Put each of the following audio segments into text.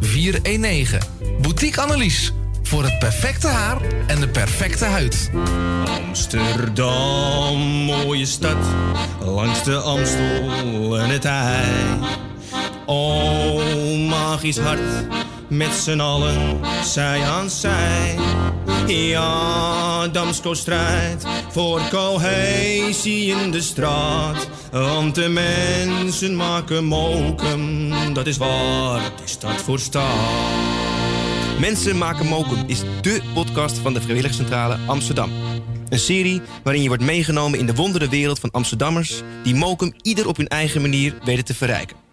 419. Boutique Annelies voor het perfecte haar en de perfecte huid. Amsterdam, mooie stad, langs de Amstel en het IJ. Oh, magisch hart, met z'n allen, zij aan zij. Ja, Damsko strijdt voor cohesie in de straat. Want de mensen maken mokum, dat is waar, het is stad voor stad. Mensen maken mokum is dé podcast van de Vrijwilligcentrale Amsterdam. Een serie waarin je wordt meegenomen in de wondere wereld van Amsterdammers... die mokum ieder op hun eigen manier weten te verrijken.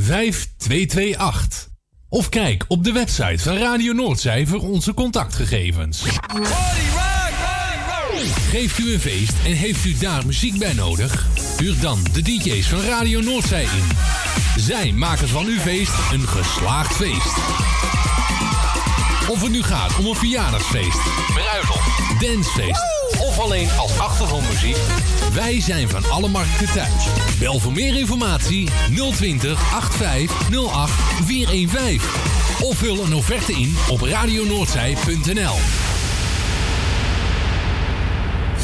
5228. Of kijk op de website van Radio Noordzij voor onze contactgegevens. Geeft u een feest en heeft u daar muziek bij nodig? Huur dan de DJ's van Radio Noordzij in. Zij maken van uw feest een geslaagd feest. Of het nu gaat om een verjaardagsfeest, bruiloft, dancefeest of alleen als achtergrondmuziek. Wij zijn van alle markten thuis. Bel voor meer informatie 020 8508 415. Of vul een offerte in op radionoordzij.nl.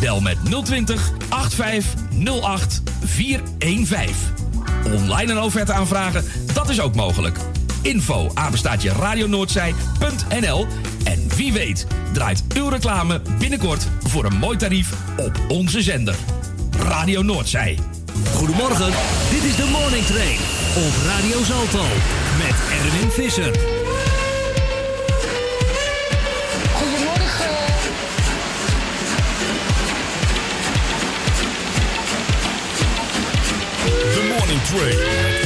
Bel met 020 8508 415. Online een offerte aanvragen, dat is ook mogelijk. Info apenstaatje radionoordzij.nl En wie weet draait uw reclame binnenkort voor een mooi tarief op onze zender. Radio Noordzij. Goedemorgen, dit is de Morning Train op Radio Zalto met Erwin Visser. The Morning Train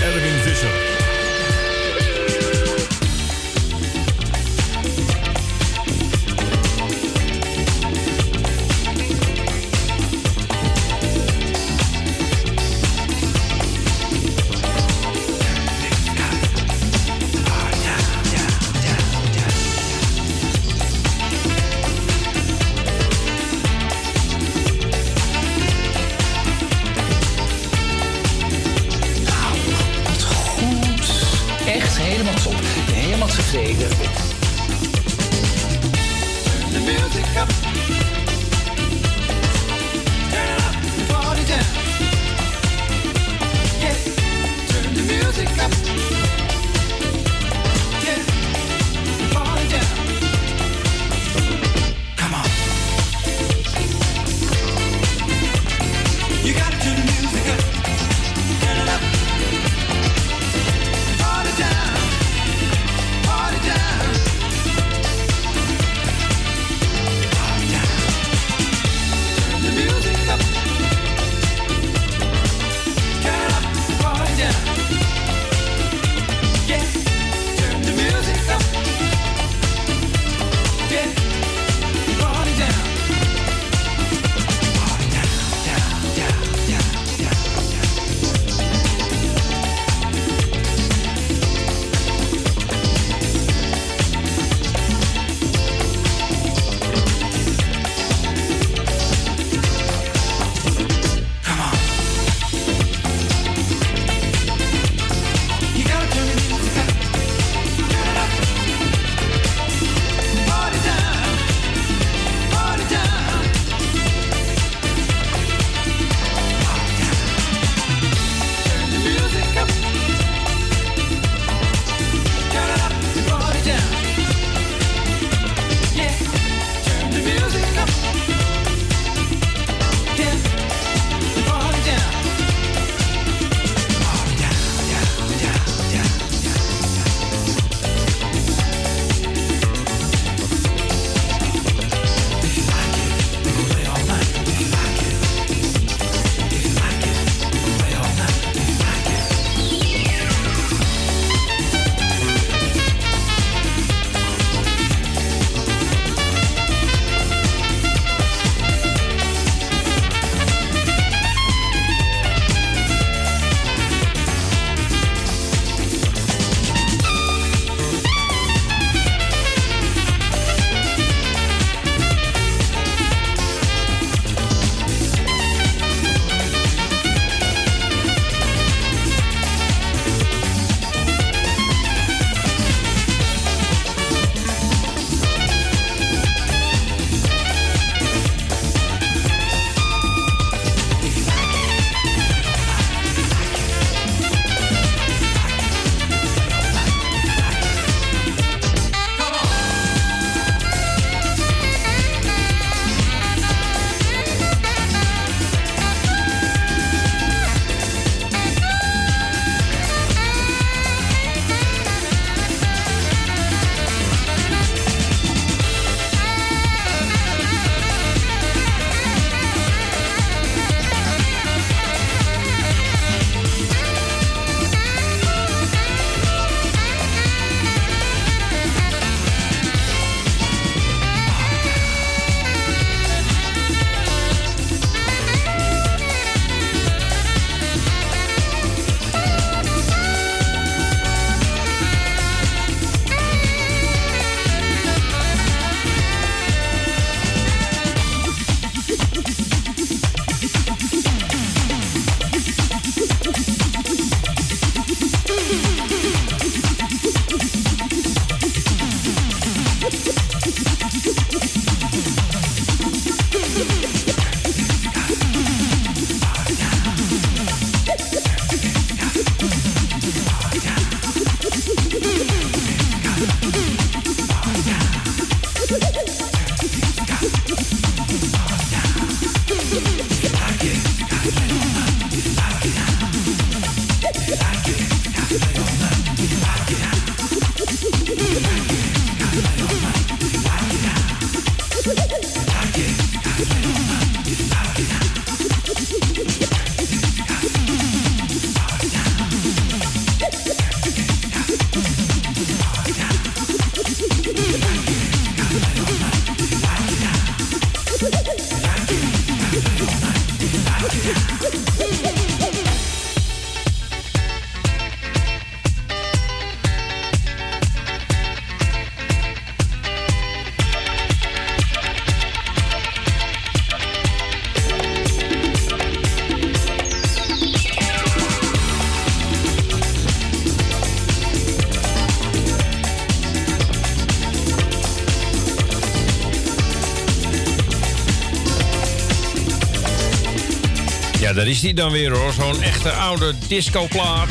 daar is die dan weer hoor. Zo'n echte oude discoplaat.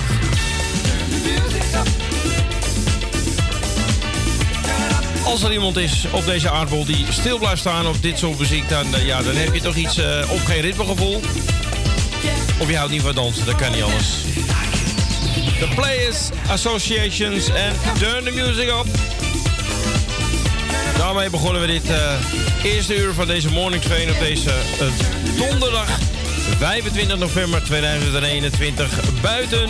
Als er iemand is op deze aardbol die stil blijft staan op dit soort muziek, dan, eh, ja, dan heb je toch iets eh, of geen ritmegevoel. Of je houdt niet van dansen, dat kan niet anders. The Players Associations en Turn the Music Up. Daarmee begonnen we dit eh, eerste uur van deze morning train op deze donderdag 25 november 2021. Buiten,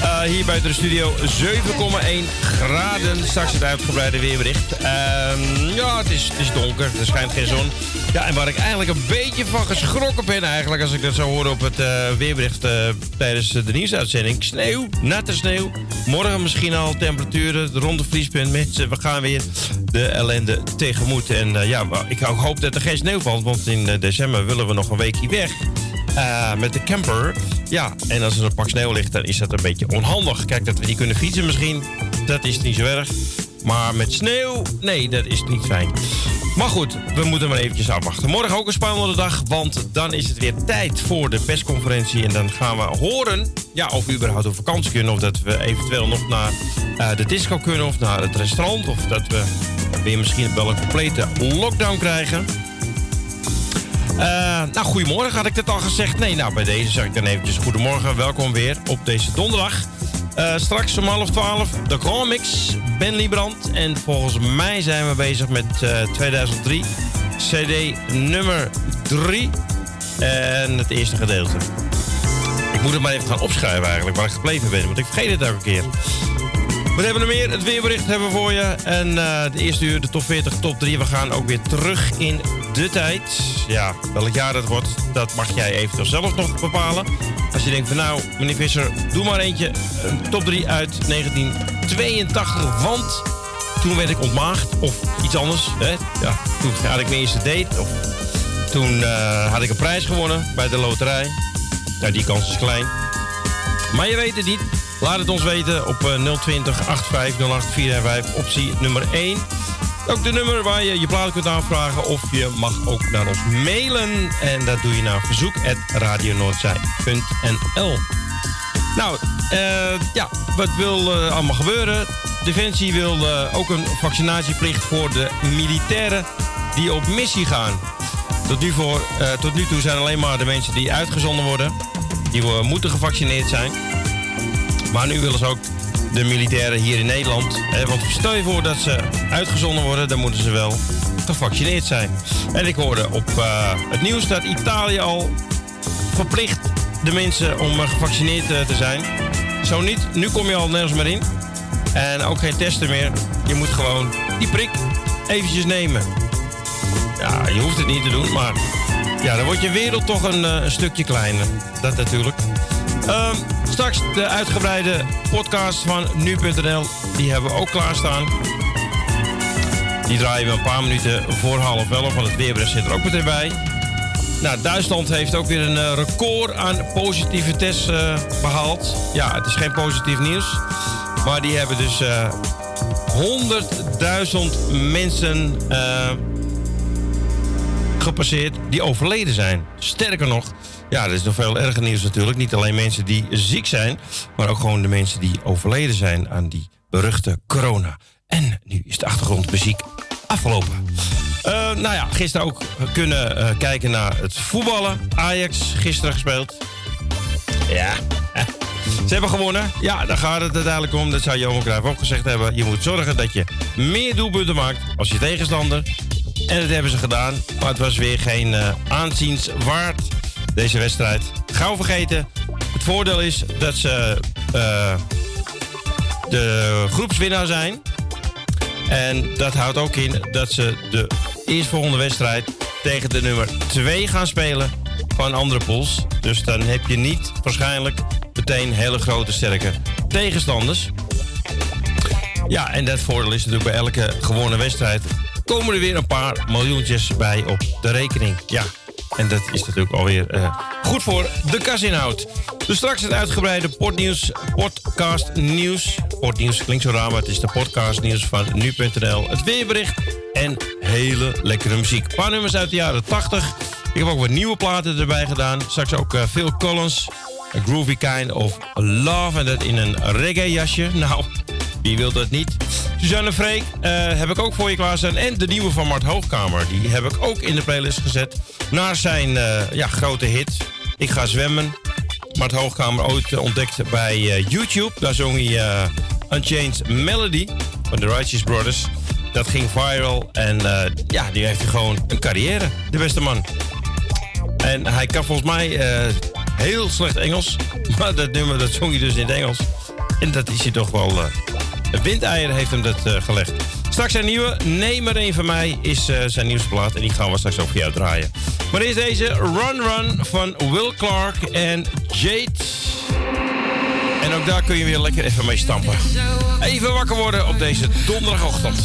eh, hier buiten de studio 7,1 graden. Straks het uitgebreide weerbericht. Ehm, ja, het is, het donker, er schijnt geen zon. Ja, en waar ik eigenlijk een beetje van geschrokken ben eigenlijk... als ik dat zo hoor op het eh, weerbericht eh, tijdens de nieuwsuitzending. Sneeuw, natte sneeuw. Morgen misschien al temperaturen rond de vriespunt. Mensen, we gaan weer de ellende tegemoet. En ja, ik hoop dat er geen sneeuw valt... want in december willen we nog een weekje weg... Eh, met de camper. Ja, en als er een pak sneeuw ligt, dan is dat een beetje onhandig. Kijk, dat we niet kunnen fietsen misschien, dat is niet zo erg. Maar met sneeuw, nee, dat is niet fijn. Maar goed, we moeten maar eventjes afwachten. Morgen ook een spannende dag, want dan is het weer tijd voor de persconferentie. En dan gaan we horen ja, of we überhaupt op vakantie kunnen. Of dat we eventueel nog naar eh, de disco kunnen of naar het restaurant. Of dat we weer misschien wel een complete lockdown krijgen. Eh, nou, goedemorgen, had ik dat al gezegd? Nee, nou, bij deze zeg ik dan eventjes goedemorgen. Welkom weer op deze donderdag. Eh, straks om half twaalf de comics, Ben Liebrand. En volgens mij zijn we bezig met eh, 2003, CD nummer 3. En het eerste gedeelte. Ik moet het maar even gaan opschrijven eigenlijk, waar ik gebleven ben. Want ik vergeet het elke keer. Wat hebben we meer? Het weerbericht hebben we voor je. En eh, de eerste uur, de top 40, top 3. We gaan ook weer terug in de tijd. Ja, welk jaar dat wordt, dat mag jij eventueel zelf nog bepalen. Als je denkt van nou, meneer Visser, doe maar eentje. Een top 3 uit 1982. Want toen werd ik ontmaagd. Of iets anders. Hè? Ja, toen had ik mijn eerste date. Of toen eh, had ik een prijs gewonnen bij de loterij. Nou, die kans is klein. Maar je weet het niet. Laat het ons weten op eh, 020 8508 415 optie nummer 1. Ook de nummer waar je je plaat kunt aanvragen. Of je mag ook naar ons mailen. En dat doe je naar verzoek.radionoordzij.nl Nou, eh, ja, wat wil eh, allemaal gebeuren? Defensie wil eh, ook een vaccinatieplicht voor de militairen die op missie gaan. Tot nu, voor, tot nu toe zijn alleen maar de mensen die uitgezonden worden. Die moeten gevaccineerd zijn. Maar nu willen ze ook de militairen hier in Nederland. Hè, want stel je voor dat ze uitgezonden worden, dan moeten ze wel gevaccineerd zijn. En ik hoorde op eh, het nieuws dat Italië al verplicht de mensen om eh, gevaccineerd eh, te zijn. Zo niet, nu kom je al nergens meer in. En ook geen testen meer. Je moet gewoon die prik eventjes nemen. Ja, je hoeft het niet te doen, maar ja, dan wordt je wereld toch een, eh, een stukje kleiner. Dat natuurlijk. Ehm, straks de uitgebreide podcast van nu.nl. Die hebben we ook klaarstaan. Die draaien we een paar minuten voor half elf, want het weerbericht zit er ook meteen bij. Nou, Duitsland heeft ook weer een eh, record aan positieve tests eh, behaald. Ja, het is geen positief nieuws. Maar die hebben dus eh 100.000 mensen eh, gepasseerd die overleden zijn. Sterker nog, ja, dat is nog veel erger nieuws natuurlijk. Niet alleen mensen die ziek zijn, maar ook gewoon de mensen die overleden zijn aan die beruchte corona. En nu is de achtergrondmuziek afgelopen. Eh, nou ja, gisteren ook kunnen eh, kijken naar het voetballen. Ajax gisteren gespeeld. Ja, Ze hebben gewonnen. Ja, daar gaat het uiteindelijk om. Dat zou Johan Cruijff ook gezegd hebben. Je moet zorgen dat je meer doelpunten maakt als je tegenstander. En dat hebben ze gedaan. Maar het was weer geen eh, aanziens waard, deze wedstrijd. Gauw vergeten. Het voordeel is dat ze eh, de groepswinnaar zijn. En dat houdt ook in dat ze de eerstvolgende wedstrijd tegen de nummer 2 gaan spelen van andere pools. Dus dan heb je niet waarschijnlijk meteen hele grote sterke tegenstanders. Ja, en dat voordeel is natuurlijk bij elke gewonnen wedstrijd komen er weer een paar miljoentjes bij op de rekening. Ja, en dat is natuurlijk alweer eh, goed voor de kasinhoud. Dus straks het uitgebreide potnieuws, podcast nieuws. Potnieuws klinkt zo raar, maar het is de podcast nieuws van nu.nl. Het weerbericht en hele lekkere muziek. Een paar nummers uit de jaren 80. Ik heb ook wat nieuwe platen erbij gedaan. Straks ook eh, Phil Collins, A Groovy Kind of Love. En dat in een reggae jasje. Nou, wie wil dat niet? Suzanne Freek eh, heb ik ook voor je klaarstaan. En de nieuwe van Mart Hoogkamer. Die heb ik ook in de playlist gezet. Naar zijn eh, ja, grote hit. Ik ga zwemmen. Mart Hoogkamer ooit ontdekt bij eh, YouTube. Daar zong hij Unchanged Melody van de Righteous Brothers. Dat ging viral. En ja, die heeft gewoon een carrière. De beste man. En hij kan volgens mij heel slecht Engels. Maar dat nummer dat zong hij dus in het Engels. En dat is hij toch wel... windeier heeft hem dat eh, gelegd. Straks zijn nieuwe, Neem er een van mij, is eh, zijn nieuwste plaat. En die gaan we straks ook voor jou draaien. Maar eerst deze Run Run van Will Clark en Jade. En ook daar kun je weer lekker even mee stampen. Even wakker worden op deze donderdagochtend.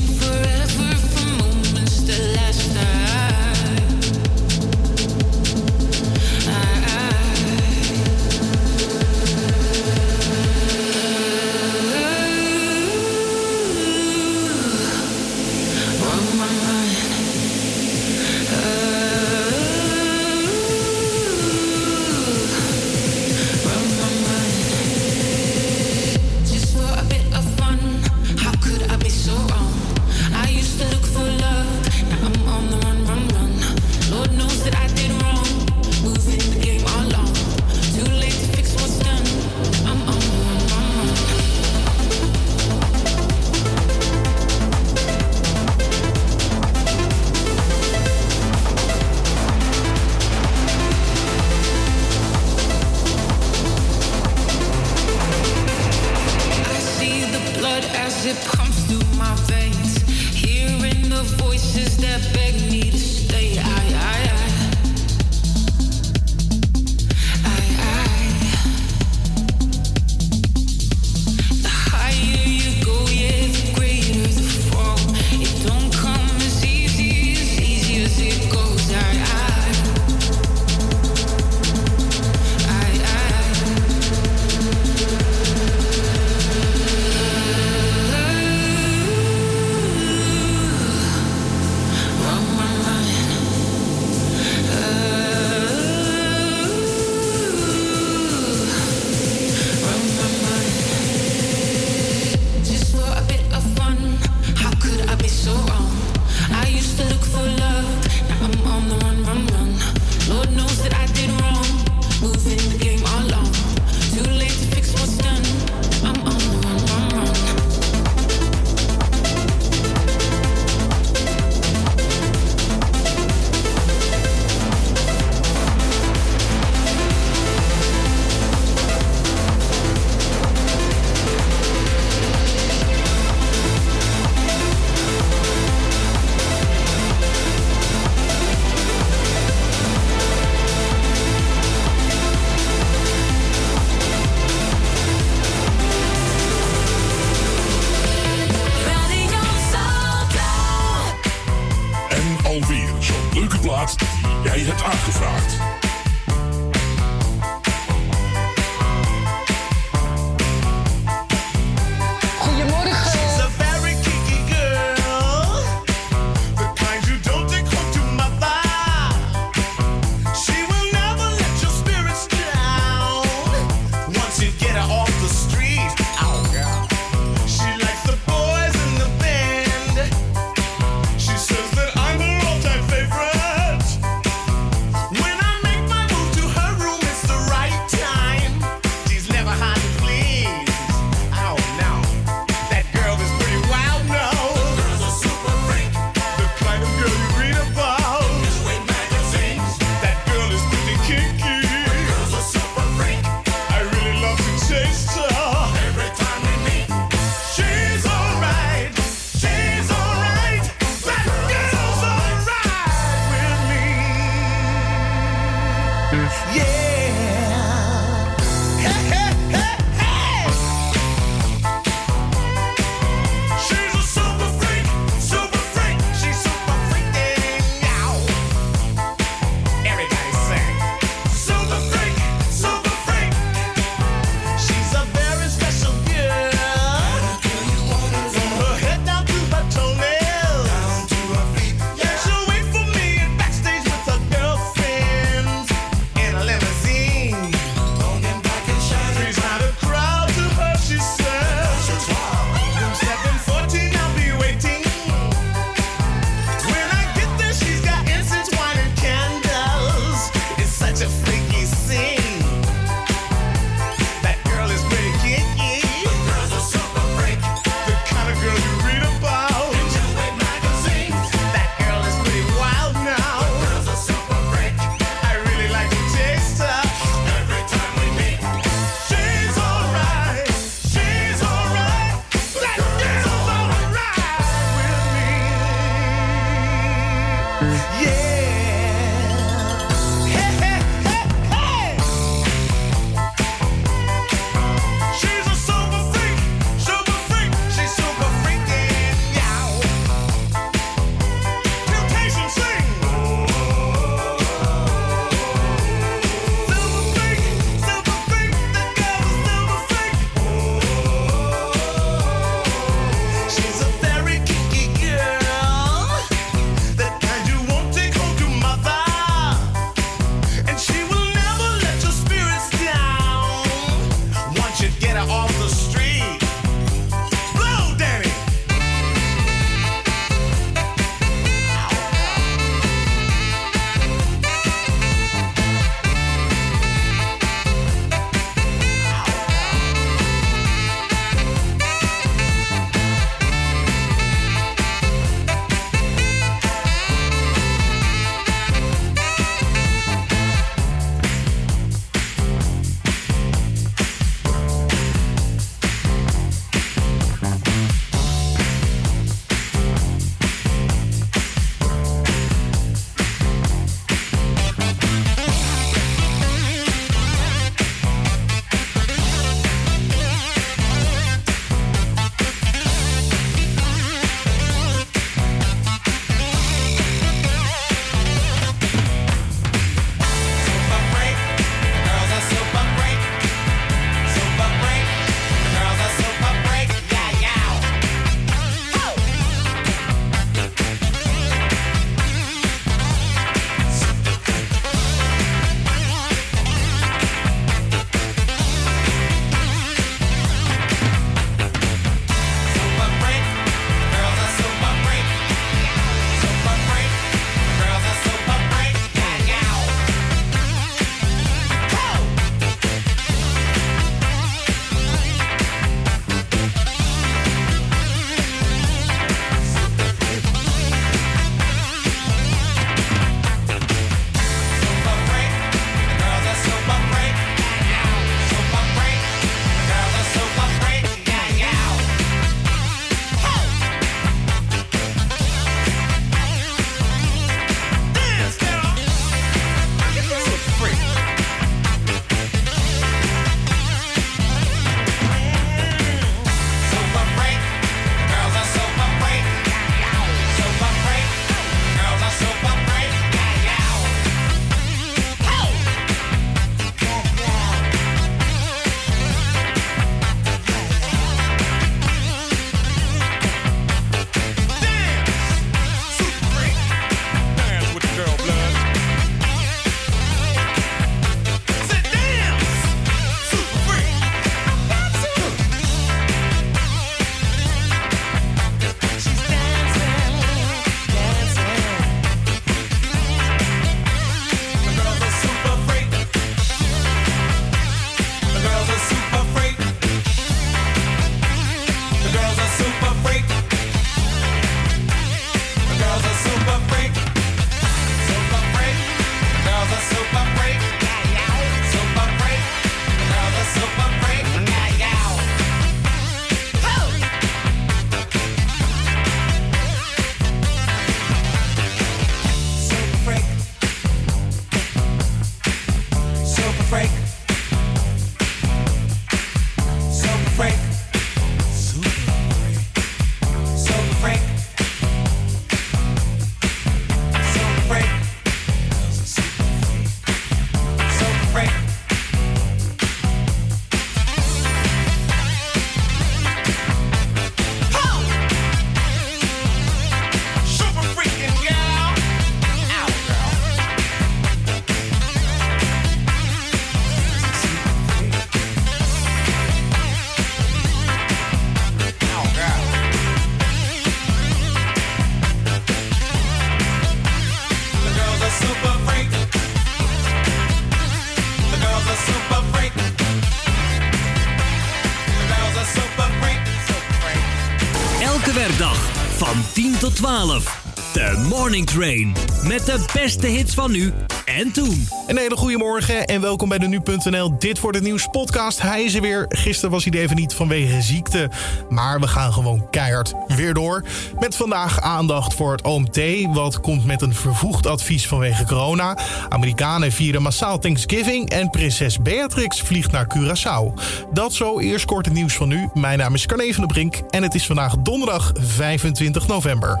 Train met de beste hits van nu en toen. Een hele goede morgen en welkom bij de Nu.nl Dit wordt het Nieuws podcast. Hij is er weer. Gisteren was hij even niet vanwege ziekte. Maar we gaan gewoon keihard weer door. Met vandaag aandacht voor het OMT. Wat komt met een vervoegd advies vanwege corona. Amerikanen vieren massaal Thanksgiving. En prinses Beatrix vliegt naar Curaçao. Dat zo eerst kort het nieuws van nu. Mijn naam is Carne van der Brink. En het is vandaag donderdag 25 november.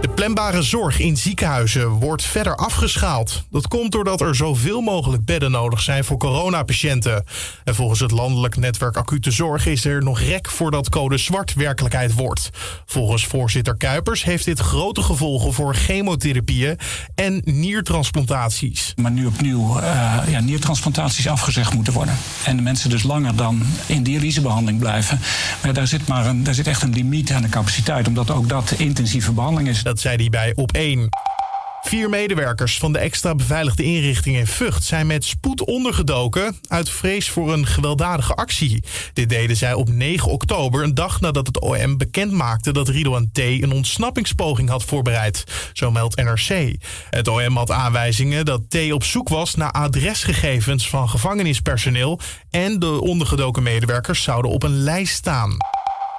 De planbare zorg in ziekenhuizen wordt verder afgeschaald. Dat komt doordat er zoveel mogelijk bedden nodig zijn voor coronapatiënten. En volgens het landelijk netwerk acute zorg is er nog rek voordat code zwart werkelijkheid wordt. Volgens voorzitter Kuipers heeft dit grote gevolgen voor chemotherapieën en niertransplantaties. Maar nu opnieuw uh, ja, niertransplantaties afgezegd moeten worden. En de mensen dus langer dan in dialysebehandeling blijven. Maar daar zit, maar een, daar zit echt een limiet aan de capaciteit, omdat ook dat intensieve behandeling is. Dat zei hij bij op 1. Vier medewerkers van de extra beveiligde inrichting in Vught zijn met spoed ondergedoken uit vrees voor een gewelddadige actie. Dit deden zij op 9 oktober, een dag nadat het OM bekend maakte dat Ridouan T. een ontsnappingspoging had voorbereid. Zo meldt NRC. Het OM had aanwijzingen dat T. op zoek was naar adresgegevens van gevangenispersoneel en de ondergedoken medewerkers zouden op een lijst staan.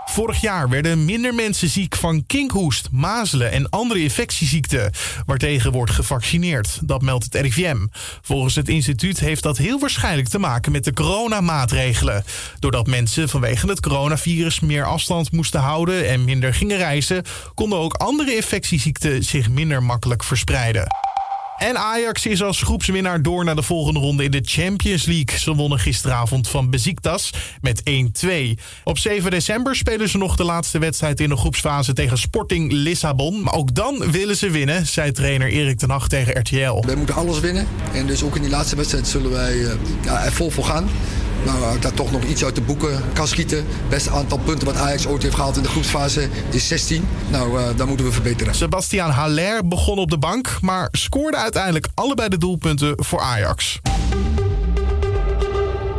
Vorig jaar werden minder mensen ziek van kinkhoest, mazelen en andere infectieziekten, waartegen wordt gevaccineerd. Dat meldt het RIVM. Volgens het instituut heeft dat heel waarschijnlijk te maken met de coronamaatregelen. Doordat mensen vanwege het coronavirus meer afstand moesten houden en minder gingen reizen, konden ook andere infectieziekten zich minder makkelijk verspreiden. En Ajax is als groepswinnaar door naar de volgende ronde in de Champions League. Ze wonnen gisteravond van Besiktas met 1-2. Op 7 december spelen ze nog de laatste wedstrijd in de groepsfase tegen Sporting Lissabon. Maar ook dan willen ze winnen, zei trainer Erik ten Hag tegen RTL. Wij moeten alles winnen. En dus ook in die laatste wedstrijd zullen wij uh, ja, er vol voor gaan. Nou, daar toch nog iets uit de boeken kan schieten. Het beste aantal punten wat Ajax ooit heeft gehaald in de groepsfase is 16. Nou, uh, daar moeten we verbeteren. Sebastian Haller begon op de bank, maar scoorde uiteindelijk allebei de doelpunten voor Ajax.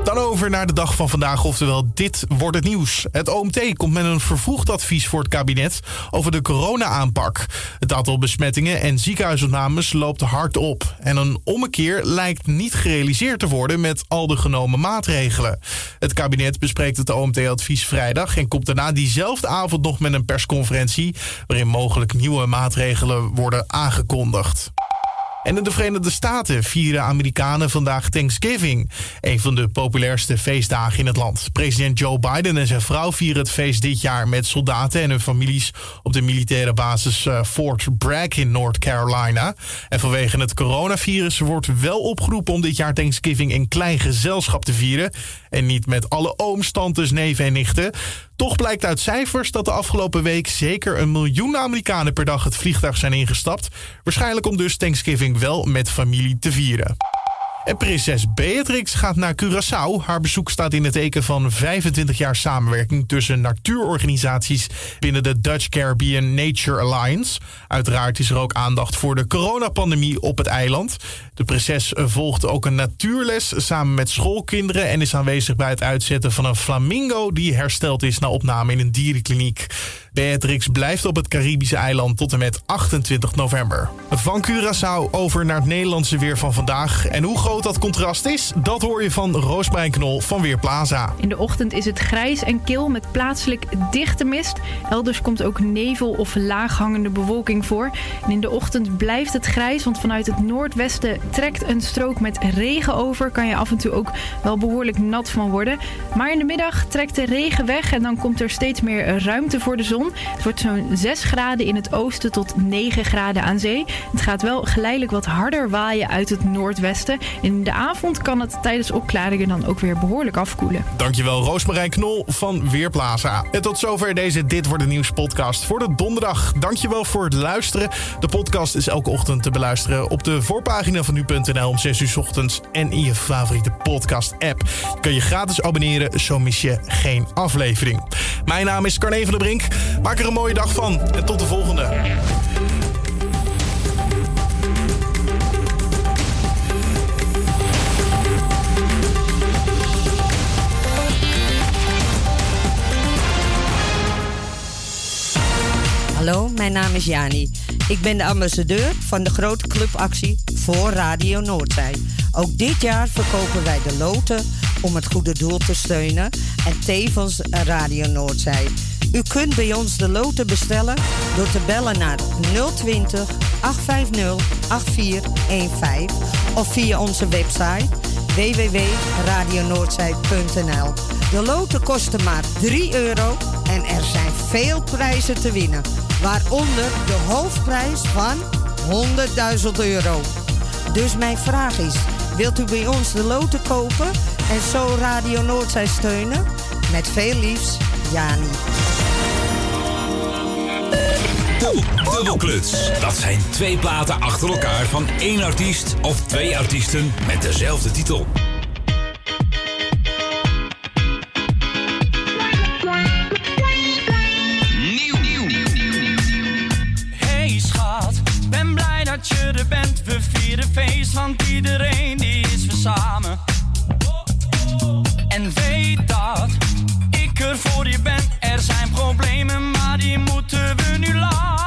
Dan over naar de dag van vandaag, oftewel dit wordt het nieuws. Het OMT komt met een vervoegd advies voor het kabinet over de corona-aanpak. Het aantal besmettingen en ziekenhuisopnames loopt hard op. En een ommekeer lijkt niet gerealiseerd te worden met al de genomen maatregelen. Het kabinet bespreekt het OMT-advies vrijdag en komt daarna diezelfde avond nog met een persconferentie waarin mogelijk nieuwe maatregelen worden aangekondigd. En in de Verenigde Staten vieren Amerikanen vandaag Thanksgiving. Een van de populairste feestdagen in het land. President Joe Biden en zijn vrouw vieren het feest dit jaar met soldaten en hun families op de militaire basis eh, Fort Bragg in North Carolina. En vanwege het coronavirus wordt wel opgeroepen om dit jaar Thanksgiving in klein gezelschap te vieren. En niet met alle ooms, tantes, neven en nichten. Toch blijkt uit cijfers dat de afgelopen week zeker een miljoen Amerikanen per dag het vliegtuig zijn ingestapt. Waarschijnlijk om dus Thanksgiving wel met familie te vieren. En prinses Beatrix gaat naar Curaçao. Haar bezoek staat in het teken van 25 jaar samenwerking tussen natuurorganisaties binnen de Dutch Caribbean Nature Alliance. Uiteraard is er ook aandacht voor de coronapandemie op het eiland. De prinses volgt ook een natuurles samen met schoolkinderen en is aanwezig bij het uitzetten van een flamingo die hersteld is na opname in een dierenkliniek. Beatrix blijft op het Caribische eiland tot en met 28 november. Van Curaçao over naar het Nederlandse weer van vandaag. En hoe groot dat contrast is, dat hoor je van Roosbrein Knol van Weerplaza. In de ochtend is het grijs en kil met plaatselijk dichte mist. Elders komt ook nevel of laaghangende bewolking voor. En in de ochtend blijft het grijs, want vanuit het noordwesten trekt een strook met regen over. Kan je af en toe ook wel behoorlijk nat van worden. Maar in de middag trekt de regen weg en dan komt er steeds meer ruimte voor de zon. Het wordt zo'n 6 graden in het oosten tot 9 graden aan zee. Het gaat wel geleidelijk wat harder waaien uit het noordwesten. En in de avond kan het tijdens opklaringen dan ook weer behoorlijk afkoelen. Dankjewel Roosmarijn Knol van Weerplaza. En tot zover deze Dit Wordt Het Nieuws podcast voor de donderdag. Dankjewel voor het luisteren. De podcast is elke ochtend te beluisteren op de voorpagina van nu.nl om 6 uur ochtends en in je favoriete podcast-app. Kun je gratis abonneren, zo mis je geen aflevering. Mijn naam is Carne van der Brink. Maak er een mooie dag van en tot de volgende. Hallo, mijn naam is Jani. Ik ben de ambassadeur van de grote clubactie voor Radio Noordzij. Ook dit jaar verkopen wij de loten om het goede doel te steunen en tevens Radio Noordzij. U kunt bij ons de loten bestellen door te bellen naar 020 850 8415 of via onze website www.radionoordzij.nl. De loten kosten maar 3 euro en er zijn veel prijzen te winnen. Waaronder de hoofdprijs van 100.000 euro. Dus mijn vraag is, wilt u bij ons de loten kopen en zo Radio Noordzij steunen? Met veel liefs, Jani. Dubbelkluts. Dat zijn twee platen achter elkaar van één artiest of twee artiesten met dezelfde titel. Hey schat, ben blij dat je er bent. We vieren feest, want iedereen die is weer samen. Oh, oh, oh. En weet dat voor je bent. Er zijn problemen, maar die moeten we nu laten.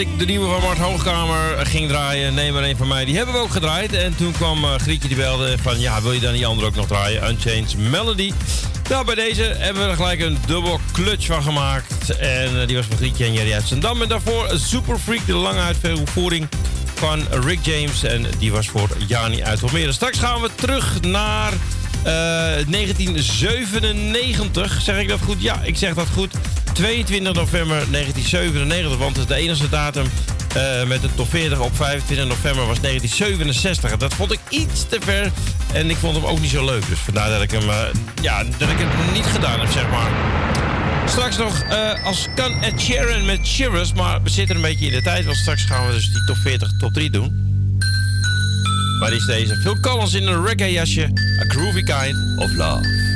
Ik de nieuwe van Mart Hoogkamer ging draaien. Neem maar een van mij. Die hebben we ook gedraaid. En toen kwam eh, Grietje die belde van... Ja, wil je dan die andere ook nog draaien? Unchanged Melody. Nou, bij deze hebben we er gelijk een dubbel clutch van gemaakt. En eh, die was van Grietje en Jerry Zandam. En daarvoor Super Freak, de lange uitvoering van Rick James. En die was voor Jani uit Almere. Straks gaan we terug naar eh, 1997. Zeg ik dat goed? Ja, ik zeg dat goed. 22 november 1997, want het is de enige datum eh, met de top 40 op 25 november was 1967. Dat vond ik iets te ver en ik vond hem ook niet zo leuk. Dus vandaar dat ik hem, eh, ja, dat ik het niet gedaan heb, zeg maar. Straks nog eh, als kan Ed Sheeran met Shivers, maar we zitten een beetje in de tijd, want straks gaan we dus die top 40, top 3 doen. Waar is deze? Phil Collins in een reggae jasje. A groovy kind of love.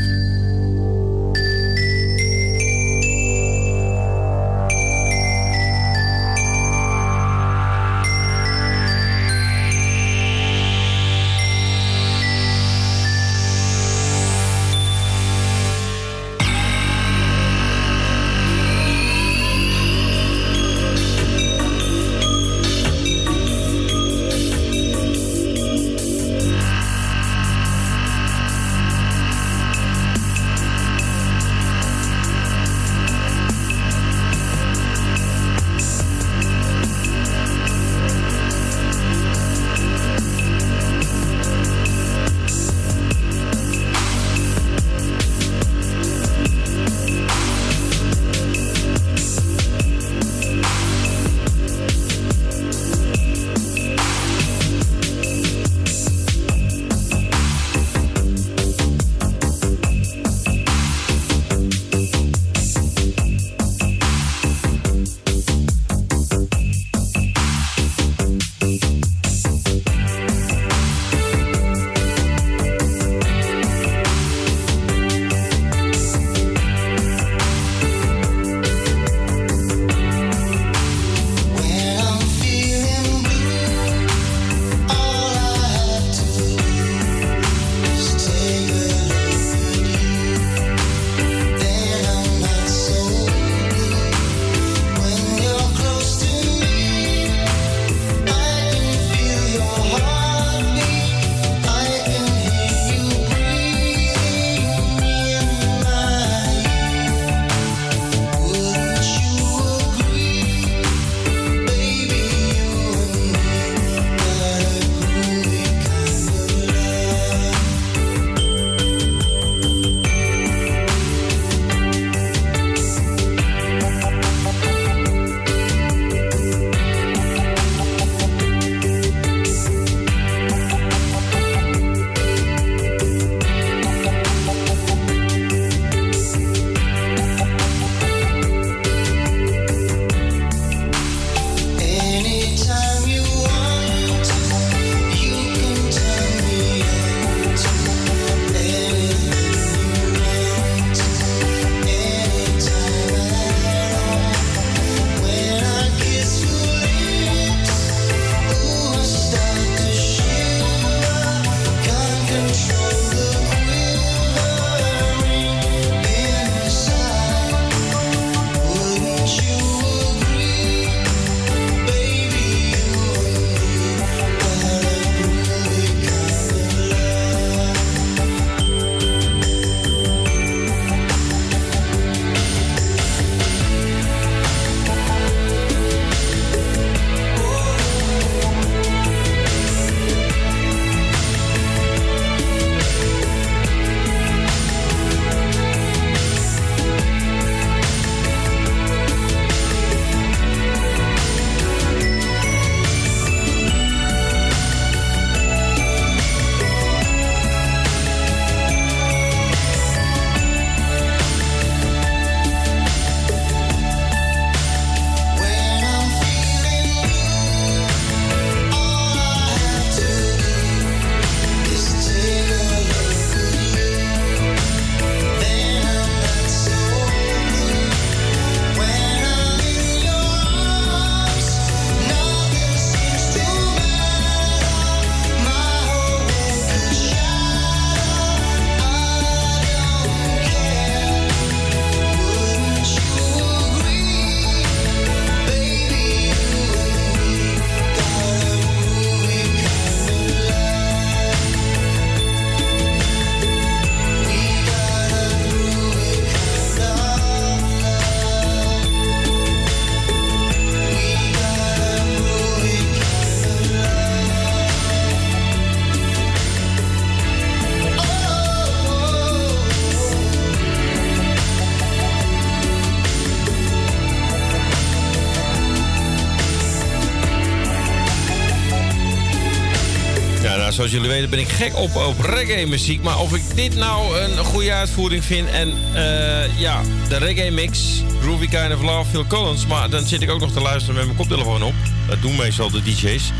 Weten ben ik gek op, op reggae muziek. Maar of ik dit nou een goede uitvoering vind en eh, ja, de reggae mix, Groovy Kind of Love, Phil Collins. Maar dan zit ik ook nog te luisteren met mijn koptelefoon op. Dat doen meestal de DJ's.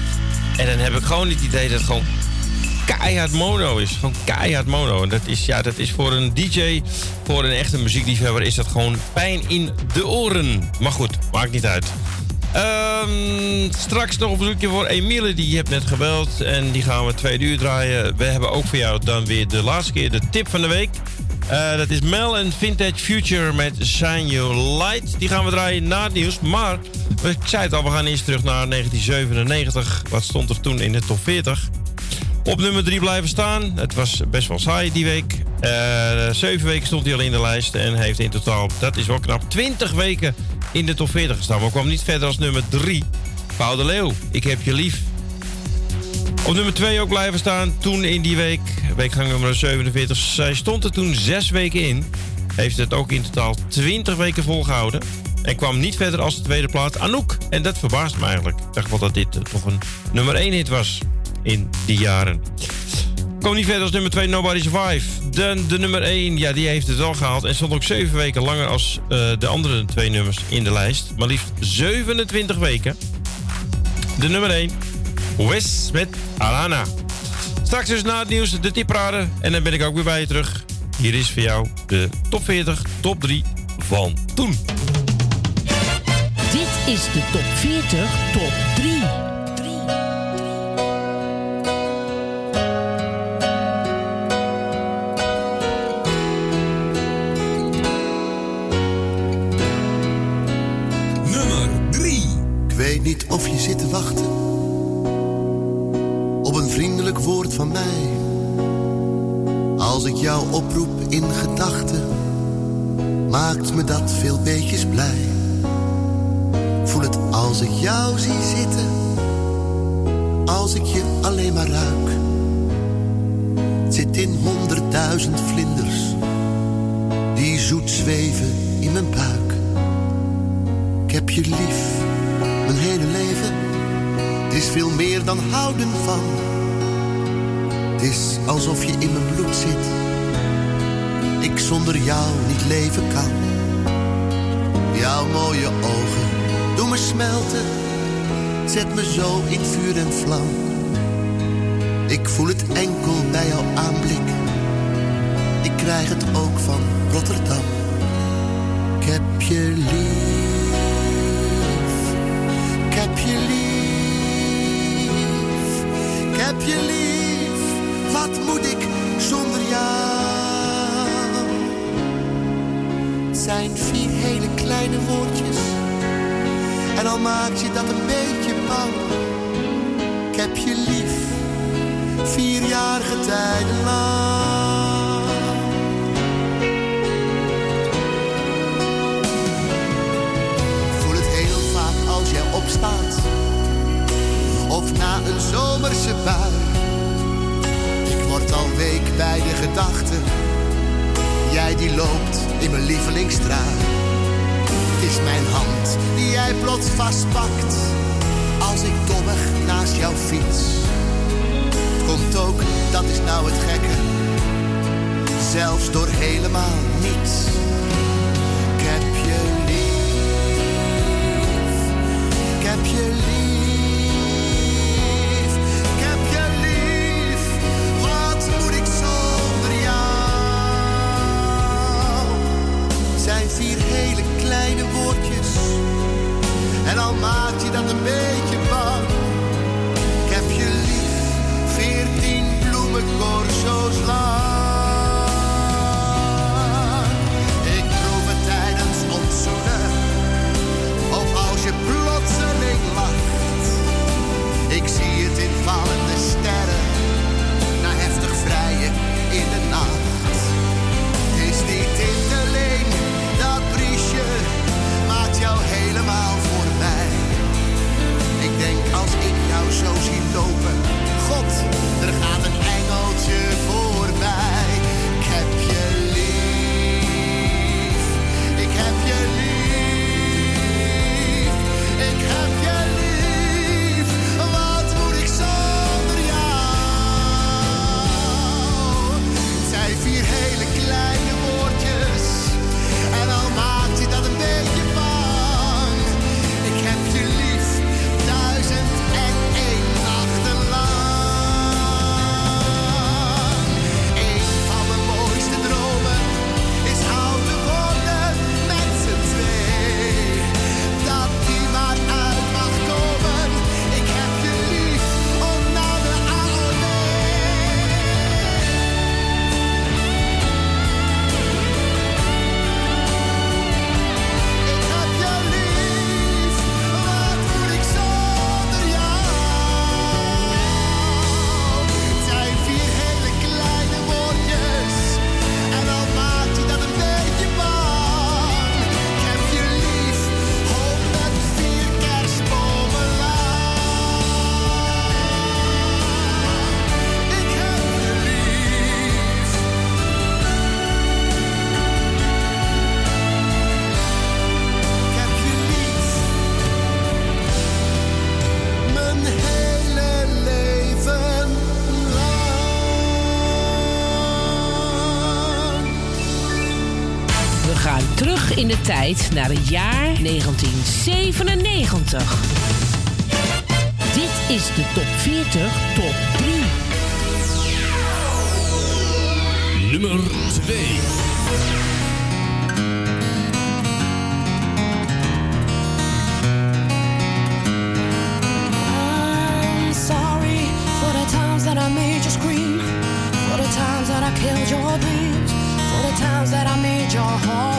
En dan heb ik gewoon het idee dat het gewoon keihard mono is. Gewoon keihard mono. En dat is, ja, dat is voor een DJ, voor een echte muziekliefhebber, is dat gewoon pijn in de oren. Maar goed, maakt niet uit. Ehm, straks nog een bezoekje voor Emile, die je hebt net gebeld. En die gaan we twee uur draaien. We hebben ook voor jou dan weer de laatste keer de tip van de week. Eh, dat is Mel en Vintage Future met Shine Your Light. Die gaan we draaien na het nieuws. Maar, ik zei het al, we gaan eerst terug naar 1997. Wat stond er toen in de top 40? Op nummer 3 blijven staan. Het was best wel saai die week. Eh, zeven weken stond hij al in de lijst en heeft in totaal, dat is wel knap, 20 weken in de top 40 gestaan. Maar kwam niet verder als nummer 3. Paul de Leeuw, ik heb je lief. Op nummer 2 ook blijven staan. Toen in die week, weekgang nummer 47. Zij stond er toen zes weken in. Heeft het ook in totaal 20 weken volgehouden. En kwam niet verder als de tweede plaats Anouk. En dat verbaast me eigenlijk. Ik dacht wel dat dit eh, toch een nummer 1 hit was in die jaren. Kom niet verder als nummer 2 Nobody Survive. De, de nummer 1, ja, die heeft het wel gehaald. En stond ook 7 weken langer als eh, de andere twee nummers in de lijst. Maar liefst 27 weken. De nummer 1, Wes met Alana. Straks dus na het nieuws de tipparade. En dan ben ik ook weer bij je terug. Hier is voor jou de top 40, top 3 van toen. Dit is de top 40, top niet of je zit te wachten op een vriendelijk woord van mij. Als ik jou oproep in gedachten, maakt me dat veel beetjes blij. Voel het als ik jou zie zitten, als ik je alleen maar ruik. Zit in honderdduizend vlinders, die zoet zweven in mijn buik. Ik heb je lief, mijn hele leven. Is veel meer dan houden van. Het is alsof je in mijn bloed zit. Ik zonder jou niet leven kan. Jouw mooie ogen doen me smelten. Zet me zo in vuur en vlam. Ik voel het enkel bij jouw aanblik. Ik krijg het ook van Rotterdam. Ik heb je lief. Je lief. Ik heb je lief. Wat moet ik zonder jou? Het zijn vier hele kleine woordjes. En al maak je dat een beetje bang. Ik heb je lief. Vierjarige tijden lang. Na een zomerse bui. Ik word al week bij de gedachte. Jij die loopt in mijn lievelingsstraat. Is mijn hand die jij plots vastpakt. Als ik dommig naast jou fiets. Komt ook, dat is nou het gekke. Zelfs door helemaal niets. tijd naar het jaar 1997. Dit is de top 40 top 3. Nummer 2. that I made you scream, for the times that I killed your dreams, for the times that I made your heart.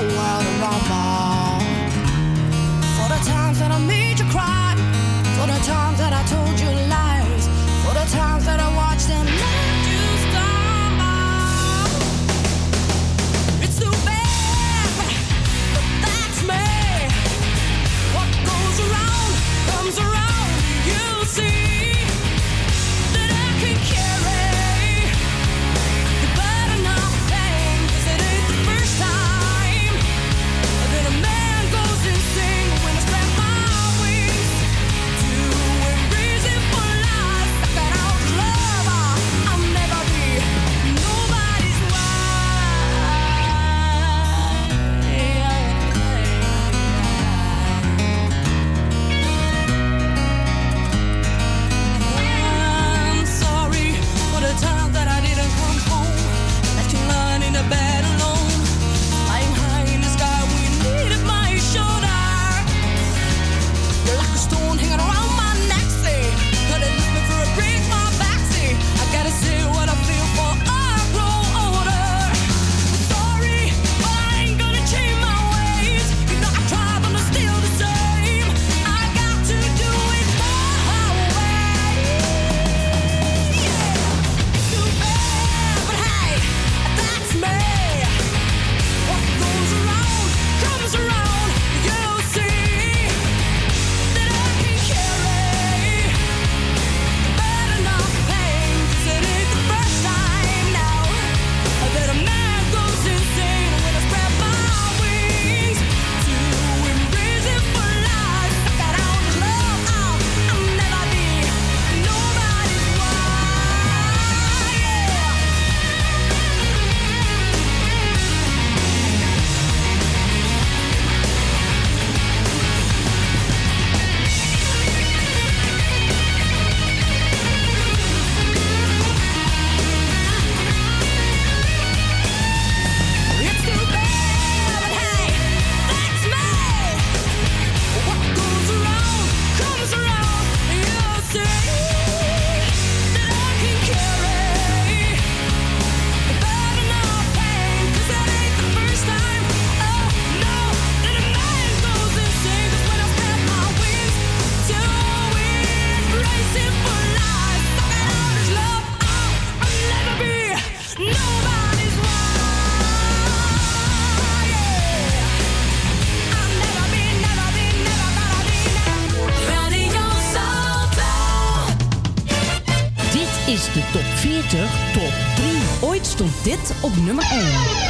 Op nummer 1.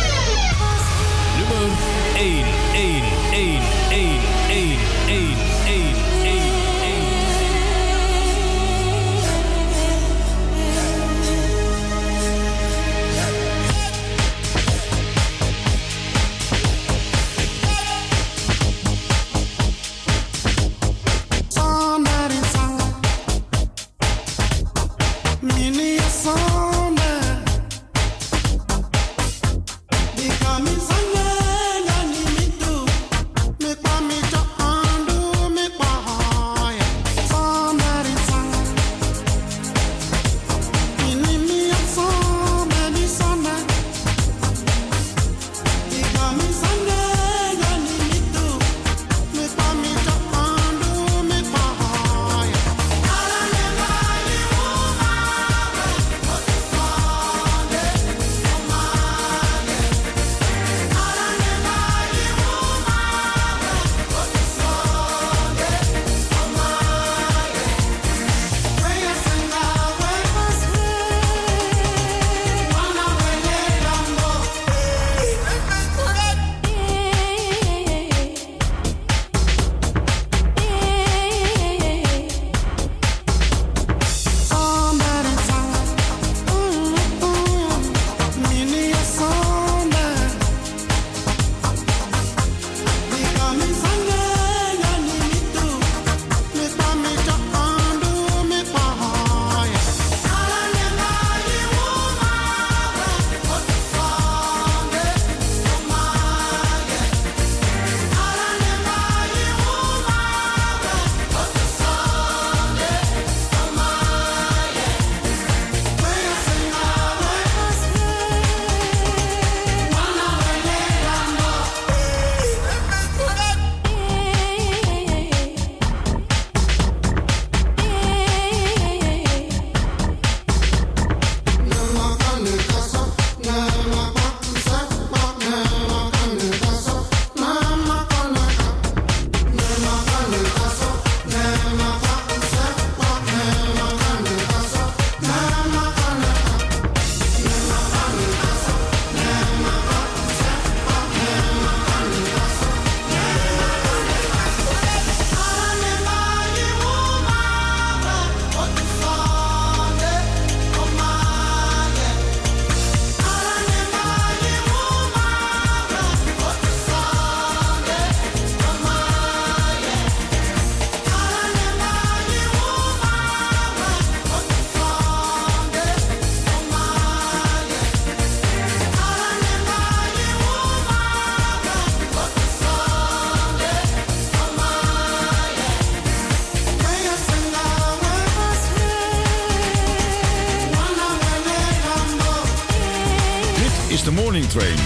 De Morning Train.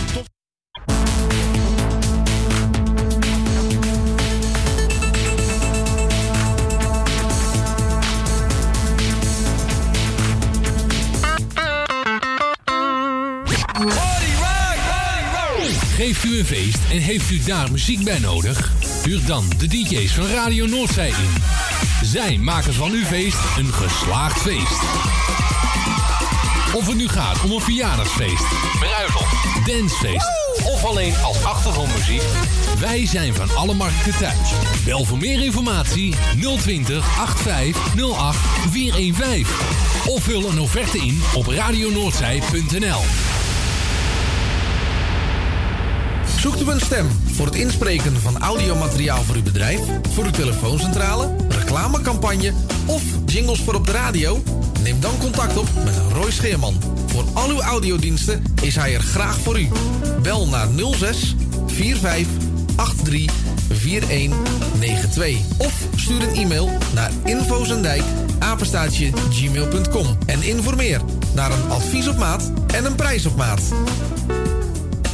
Geeft u een feest en heeft u daar muziek bij nodig? Huur dan de DJ's van Radio Noordzij in. Zij maken van uw feest een geslaagd feest. Of het nu gaat om een verjaardagsfeest, bruiloft, dancefeest of alleen als achtergrondmuziek. Wij zijn van alle markten thuis. Bel voor meer informatie 020 8508 415. Of vul een offerte in op radionoordzij.nl. Zoekt u een stem voor het inspreken van audiomateriaal voor uw bedrijf, voor uw telefooncentrale, reclamecampagne of jingles voor op de radio? Neem dan contact op met Roy Scheerman. Voor al uw audiodiensten is hij er graag voor u. Bel naar 06 45 83 4192 of stuur een e-mail naar infozendijk apenstaatje gmail.com en informeer naar een advies op maat en een prijs op maat.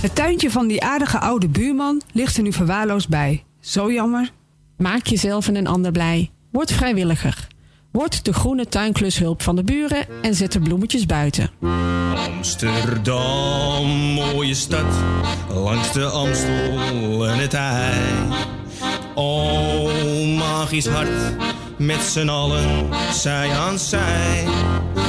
Het tuintje van die aardige oude buurman ligt er nu verwaarloosd bij. Zo jammer. Maak jezelf en een ander blij. Word vrijwilliger. Word de groene tuinklushulp van de buren en zet de bloemetjes buiten. Amsterdam, mooie stad, langs de Amstel en het IJ. Oh, magisch hart, met z'n allen, zij aan zij.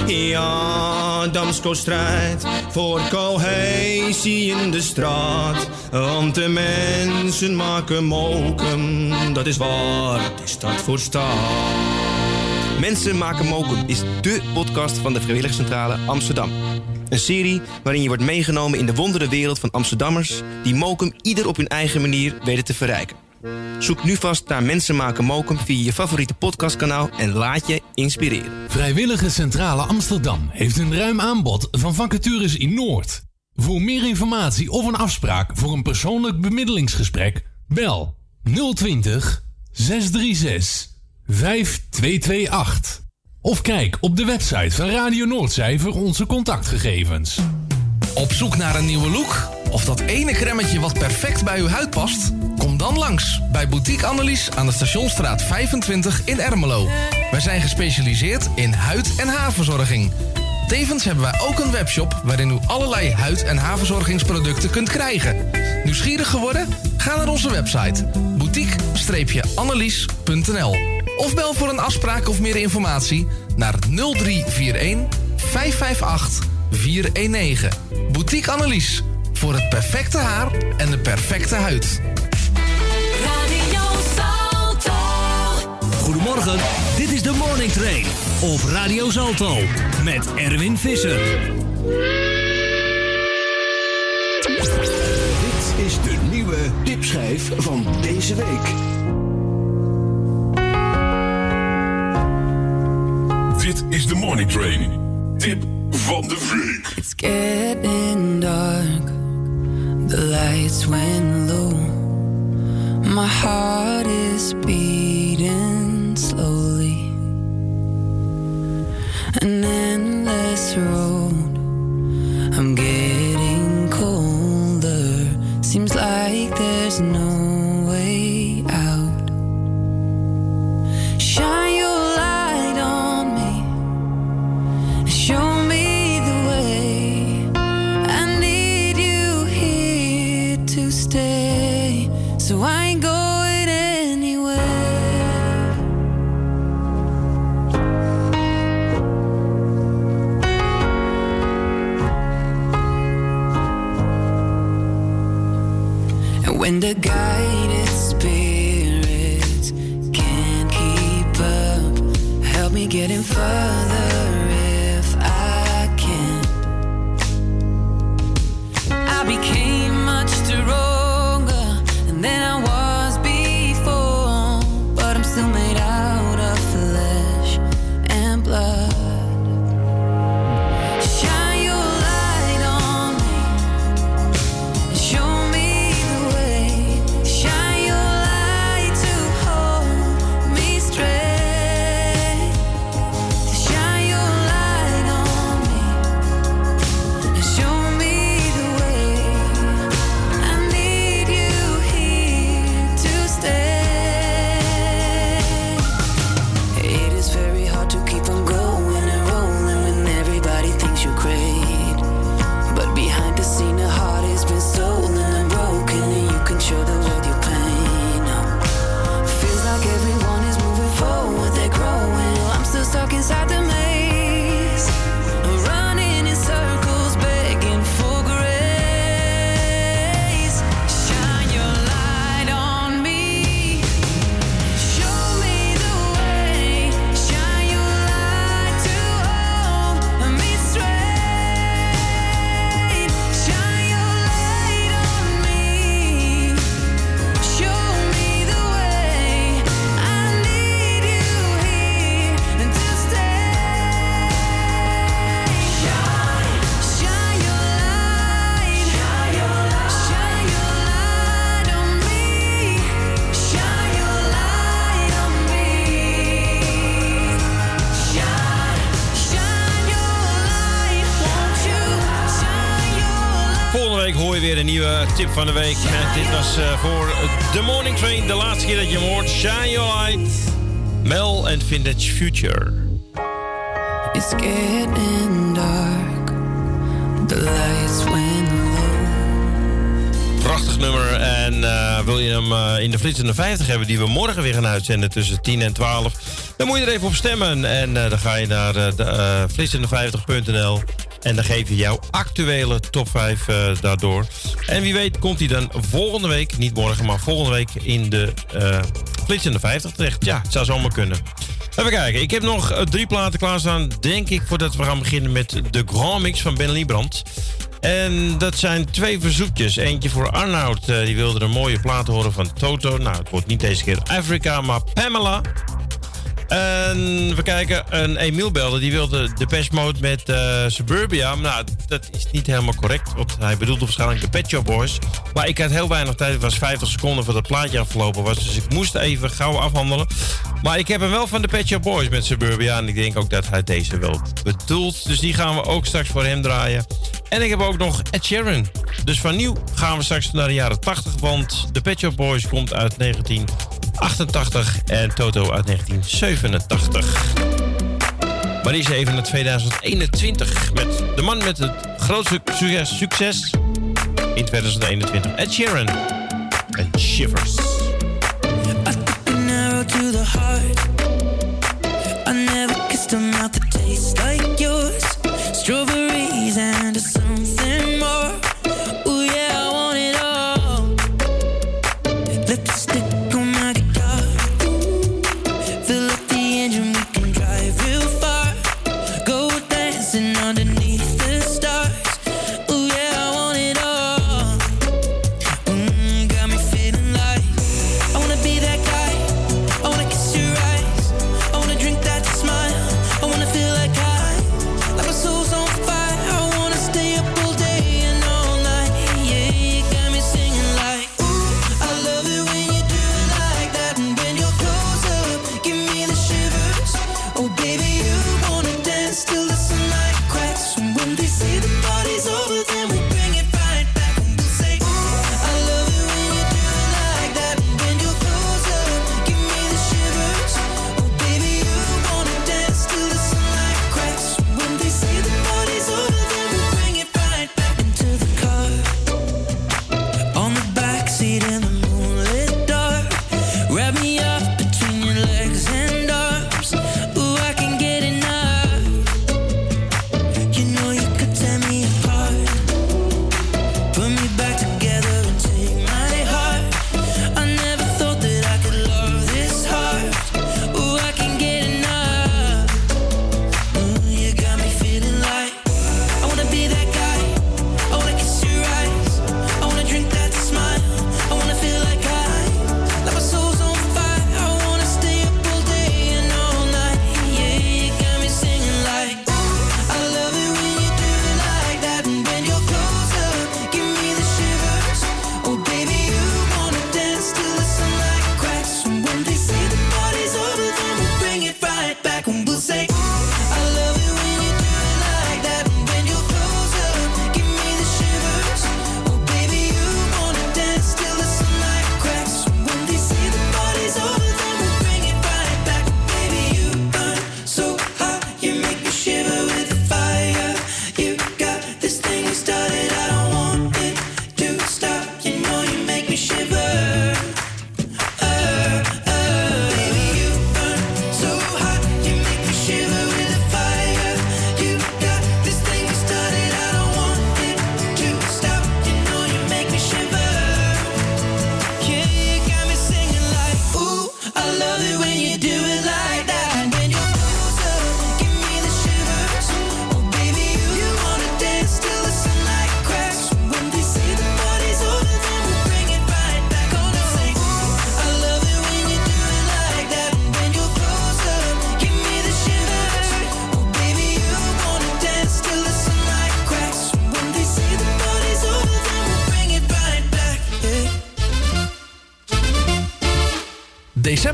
Ja, Damsko strijdt voor cohesie in de straat. Want de mensen maken mokum, dat is waar de stad voor staat. Mensen maken mokum is dé podcast van de Vrijwilligcentrale Amsterdam. Een serie waarin je wordt meegenomen in de wondere wereld van Amsterdammers... die mokum ieder op hun eigen manier weten te verrijken. Zoek nu vast naar Mensen maken mokum via je favoriete podcastkanaal... en laat je inspireren. Vrijwillige Centrale Amsterdam heeft een ruim aanbod van vacatures in Noord. Voor meer informatie of een afspraak voor een persoonlijk bemiddelingsgesprek, bel 020 636 5228. Of kijk op de website van Radio Noordzij voor onze contactgegevens. Op zoek naar een nieuwe look? Of dat ene cremmetje wat perfect bij uw huid past? Kom dan langs bij Boutique Annelies aan de Stationstraat 25 in Ermelo. Wij zijn gespecialiseerd in huid- en haarverzorging. Tevens hebben wij ook een webshop waarin u allerlei huid- en haarverzorgingsproducten kunt krijgen. Nieuwsgierig geworden? Ga naar onze website boutique-annelies.nl of bel voor een afspraak of meer informatie naar 0341 558 419. Boutique Annelies. Voor het perfecte haar en de perfecte huid. Goedemorgen, dit is de Morning Train op Radio Zalto met Erwin Visser. Dit is de nieuwe tipschijf van deze week. Dit is de Morning Train. Tip van de week. It's getting dark. The lights went low. My heart is beating Future. It's getting dark. The lights went low. Prachtig nummer. En eh, wil je hem eh, in de flitsende 50 hebben, die we morgen weer gaan uitzenden tussen 10 en 12, dan moet je er even op stemmen. En eh, dan ga je naar de 50.nl En dan geef je jouw actuele top 5 daardoor. En wie weet komt hij dan volgende week, niet morgen, maar volgende week in de uh, 50 terecht. Ja, het zou zomaar kunnen. Even kijken, ik heb nog eh, drie platen klaarstaan, denk ik, voordat we gaan beginnen met de Grand Mix van Ben Liebrand. En dat zijn twee verzoekjes. Eentje voor Arnoud, eh, die wilde een mooie plaat horen van Toto. Nou, het wordt niet deze keer Afrika, maar Pamela. En we kijken, een Emiel belde. Die wilde de Pest Mode met uh, Suburbia. Nou, dat is niet helemaal correct. Want hij bedoelde waarschijnlijk de Pet Shop Boys. Maar ik had heel weinig tijd. Het was 50 seconden voor dat plaatje afgelopen was. Dus ik moest even gauw afhandelen. Maar ik heb hem wel van de Pet Shop Boys met Suburbia. En ik denk ook dat hij deze wel bedoelt. Dus die gaan we ook straks voor hem draaien. En ik heb ook nog Ed Sheeran. Dus van nieuw gaan we straks naar de jaren 80. Want de Pet Shop Boys komt uit 19... 88 en Toto uit 1987. Maar is even naar 2021 met de man met het grootste succes in 2021. Ed Sheeran en Shivers.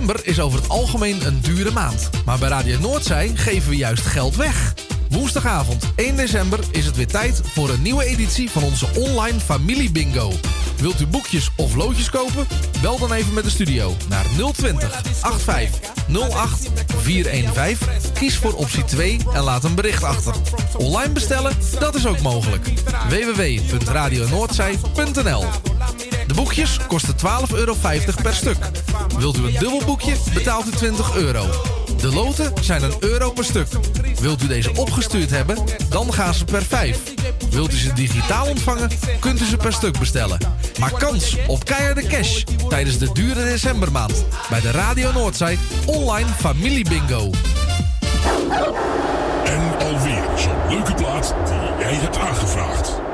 December is over het algemeen een dure maand. Maar bij Radio Noordzij geven we juist geld weg. Woensdagavond 1 december is het weer tijd voor een nieuwe editie van onze online familie bingo. Wilt u boekjes of loodjes kopen? Bel dan even met de studio naar 020 85 08 415. Kies voor optie 2 en laat een bericht achter. Online bestellen, dat is ook mogelijk. www.radionoordzij.nl de boekjes kosten 12,50 euro per stuk. Wilt u een dubbelboekje? Betaalt u 20 euro. De loten zijn een euro per stuk. Wilt u deze opgestuurd hebben? Dan gaan ze per 5. Wilt u ze digitaal ontvangen? Kunt u ze per stuk bestellen. Maak kans op keiharde cash tijdens de dure decembermaand. Bij de Radio Noordzij online familie bingo. En alweer zo'n leuke plaat die jij hebt aangevraagd.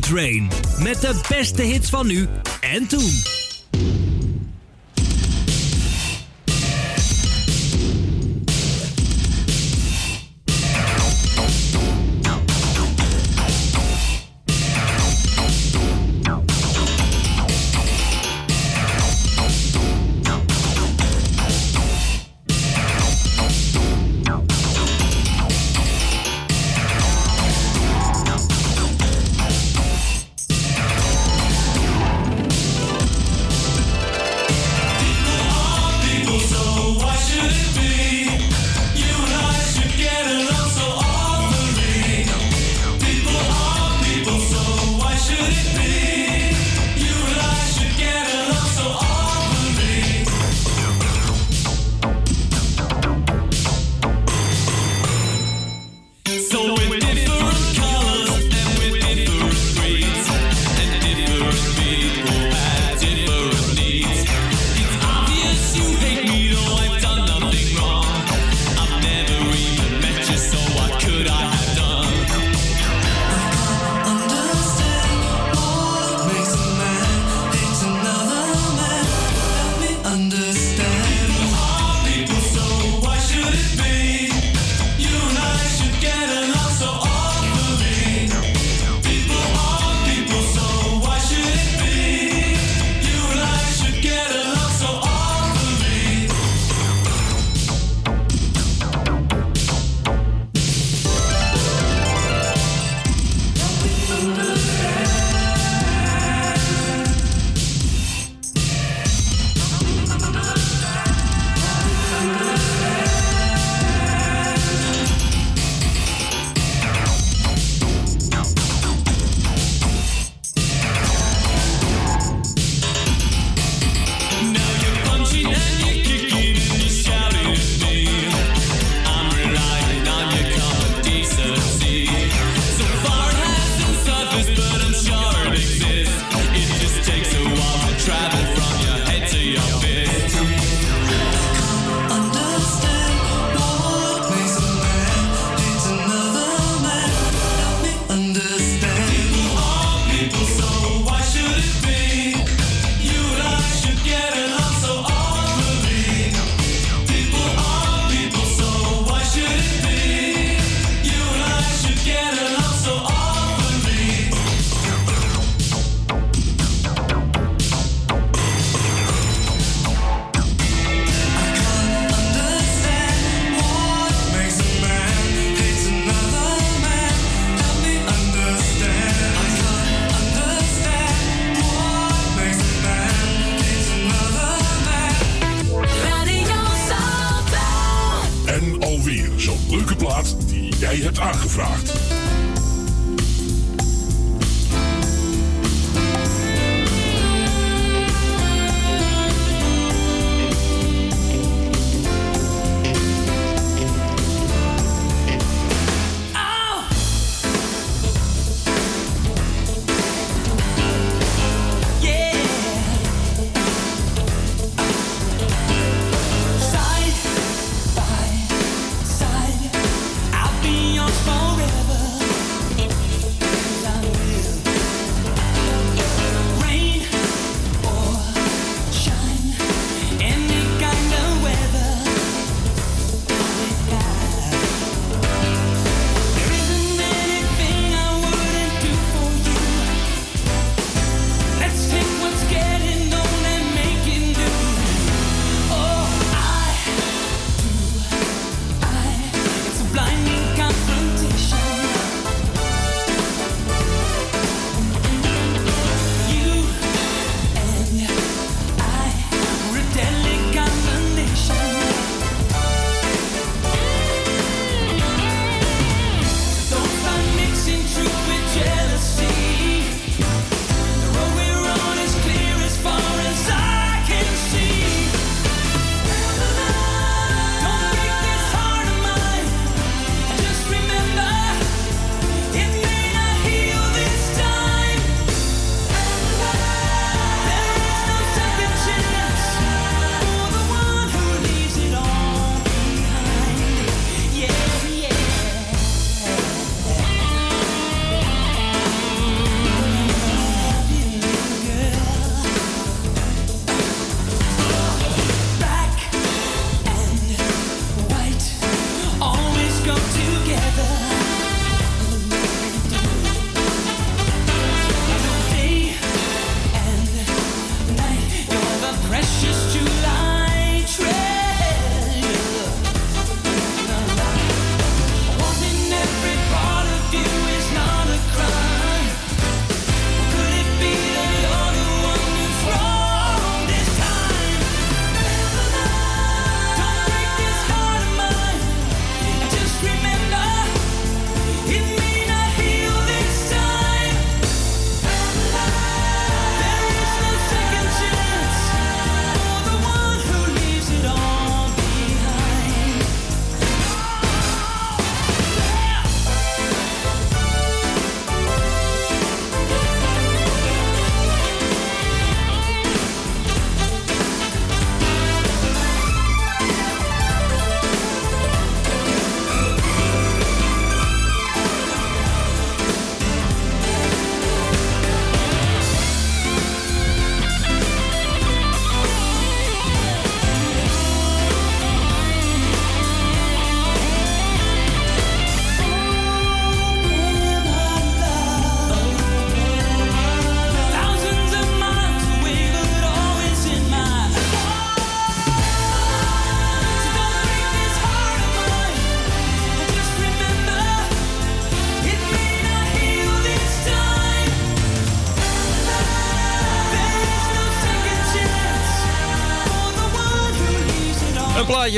Train. Met de beste hits van nu en toen.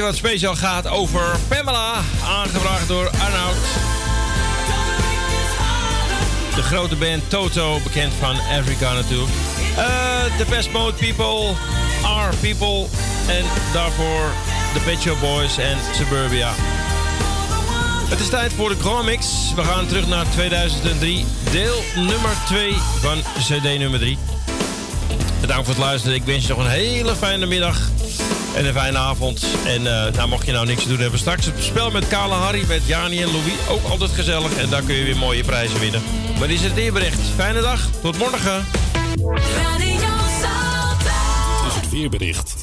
Wat speciaal gaat over Pamela, aangebracht door Arnoud. De grote band Toto, bekend van Africa natuurlijk. Eh The Best Mode People, Are People. En daarvoor The Pet Boys en Suburbia. Het is tijd voor de Gromix. We gaan terug naar 2003, deel nummer 2 van CD nummer 3. Bedankt voor het luisteren. Ik wens je nog een hele fijne middag en een fijne avond. En eh, nou, mocht je nou niks te doen hebben, straks het spel met Kale Harry, met Jani en Louis. Ook altijd gezellig. En daar kun je weer mooie prijzen winnen. Maar dit is het weerbericht. Fijne dag. Tot morgen. Dit is het weerbericht.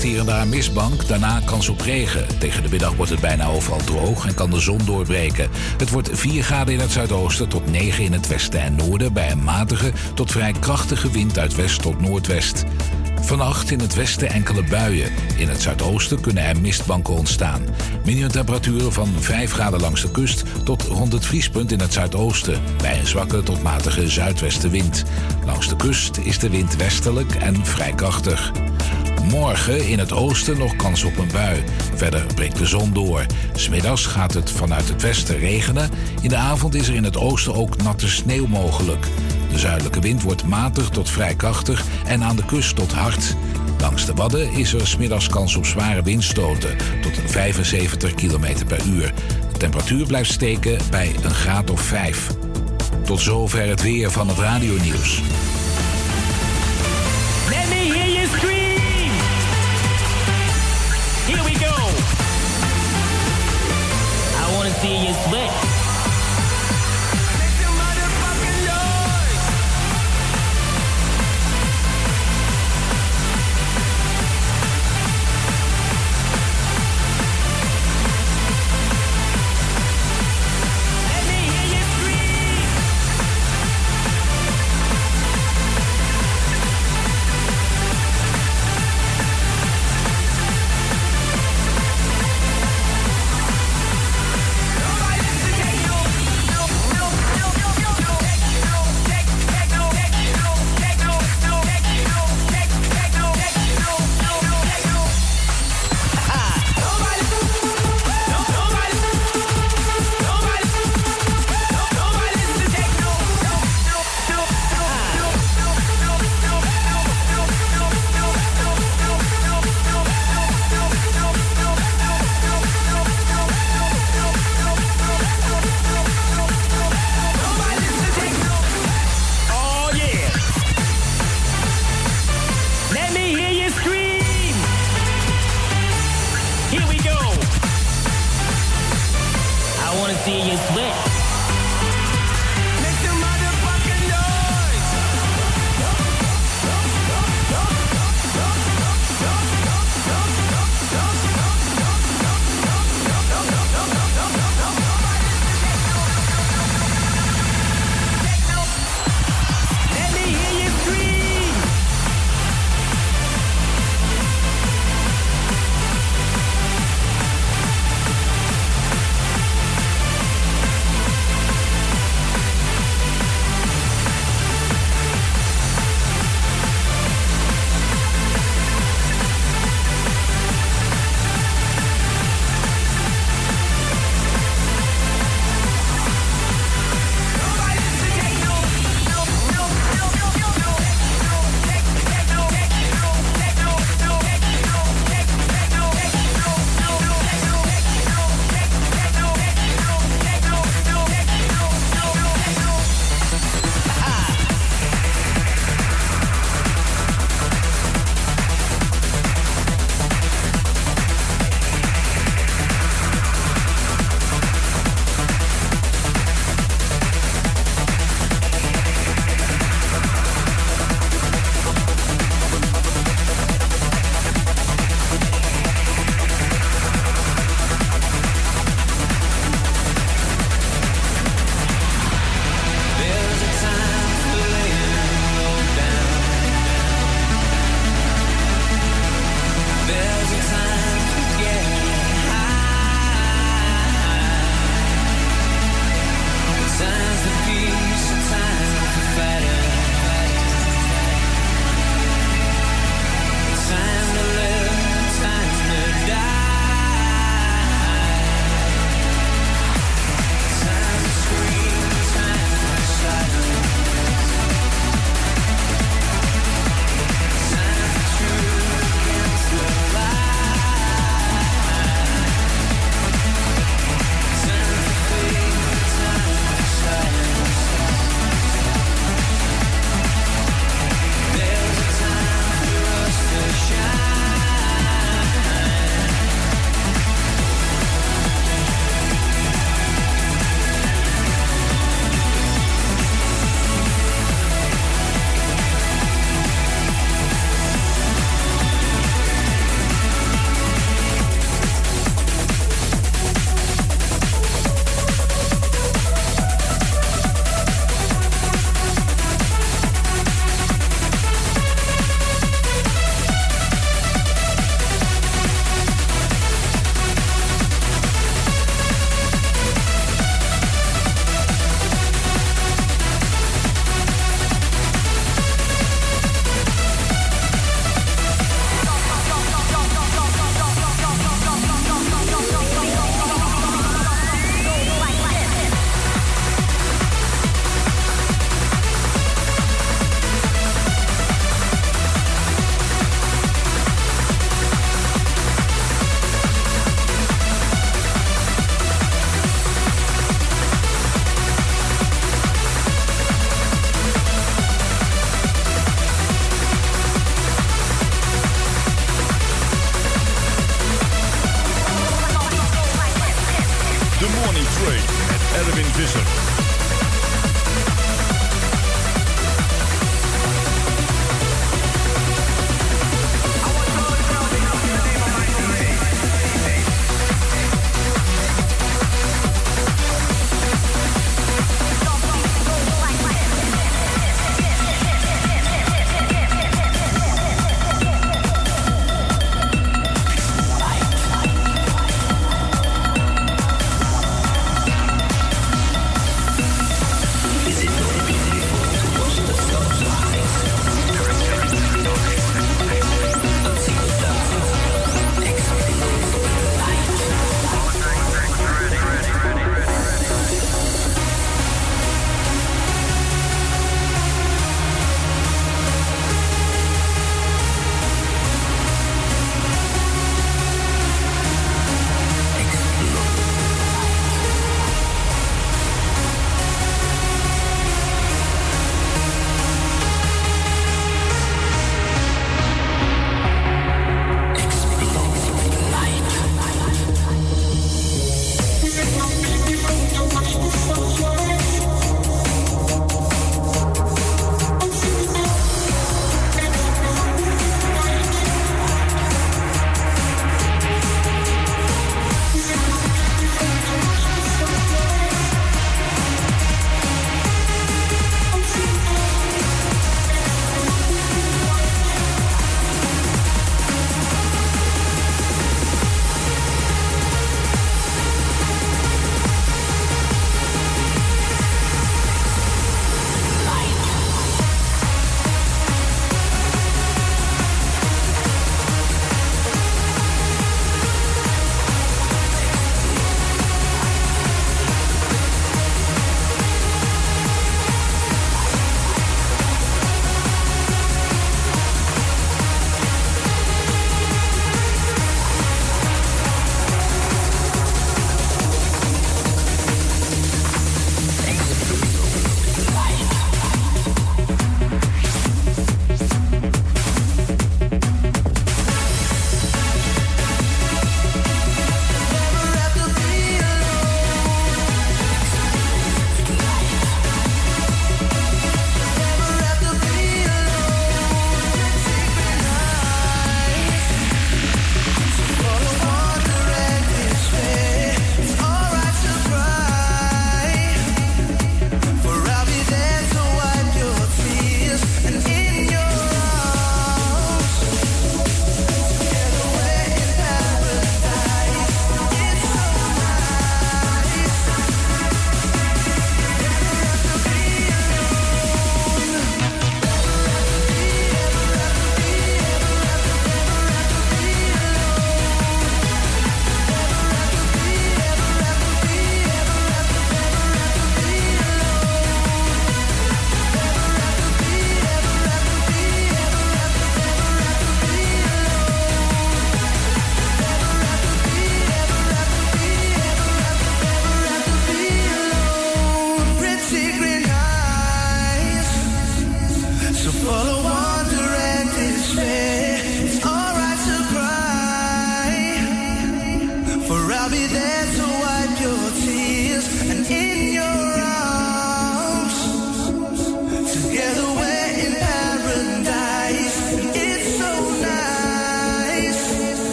Eerst hier en daar mistbank, daarna kans op regen. Tegen de middag wordt het bijna overal droog en kan de zon doorbreken. Het wordt 4 graden in het zuidoosten tot 9 in het westen en noorden... bij een matige tot vrij krachtige wind uit west tot noordwest. Vannacht in het westen enkele buien. In het zuidoosten kunnen er mistbanken ontstaan. Minimumtemperaturen van 5 graden langs de kust tot rond het vriespunt in het zuidoosten. Bij een zwakke tot matige zuidwestenwind. Langs de kust is de wind westelijk en vrij krachtig. Morgen in het oosten nog kans op een bui. Verder breekt de zon door. Smiddags gaat het vanuit het westen regenen. In de avond is er in het oosten ook natte sneeuw mogelijk. De zuidelijke wind wordt matig tot vrij krachtig en aan de kust tot hard. Langs de Wadden is er smiddags kans op zware windstoten tot 75 km per uur. De temperatuur blijft steken bij een graad of 5. Tot zover het weer van het radionieuws. is lit.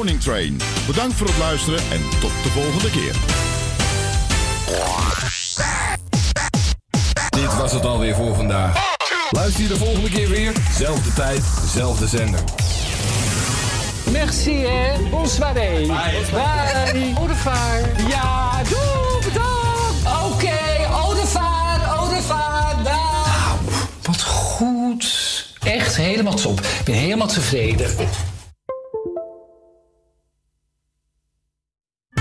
Morning Train. Bedankt voor het luisteren en tot de volgende keer. Dit was het alweer voor vandaag. Luister je de volgende keer weer. Zelfde tijd, zelfde zender. Merci, hè. Bonsoir. Bye. Bye. Au revoir. Ja, doe, bedankt. Oké, au revoir, au revoir. Dag. Nou, wat goed. Echt helemaal top. Ik ben helemaal tevreden.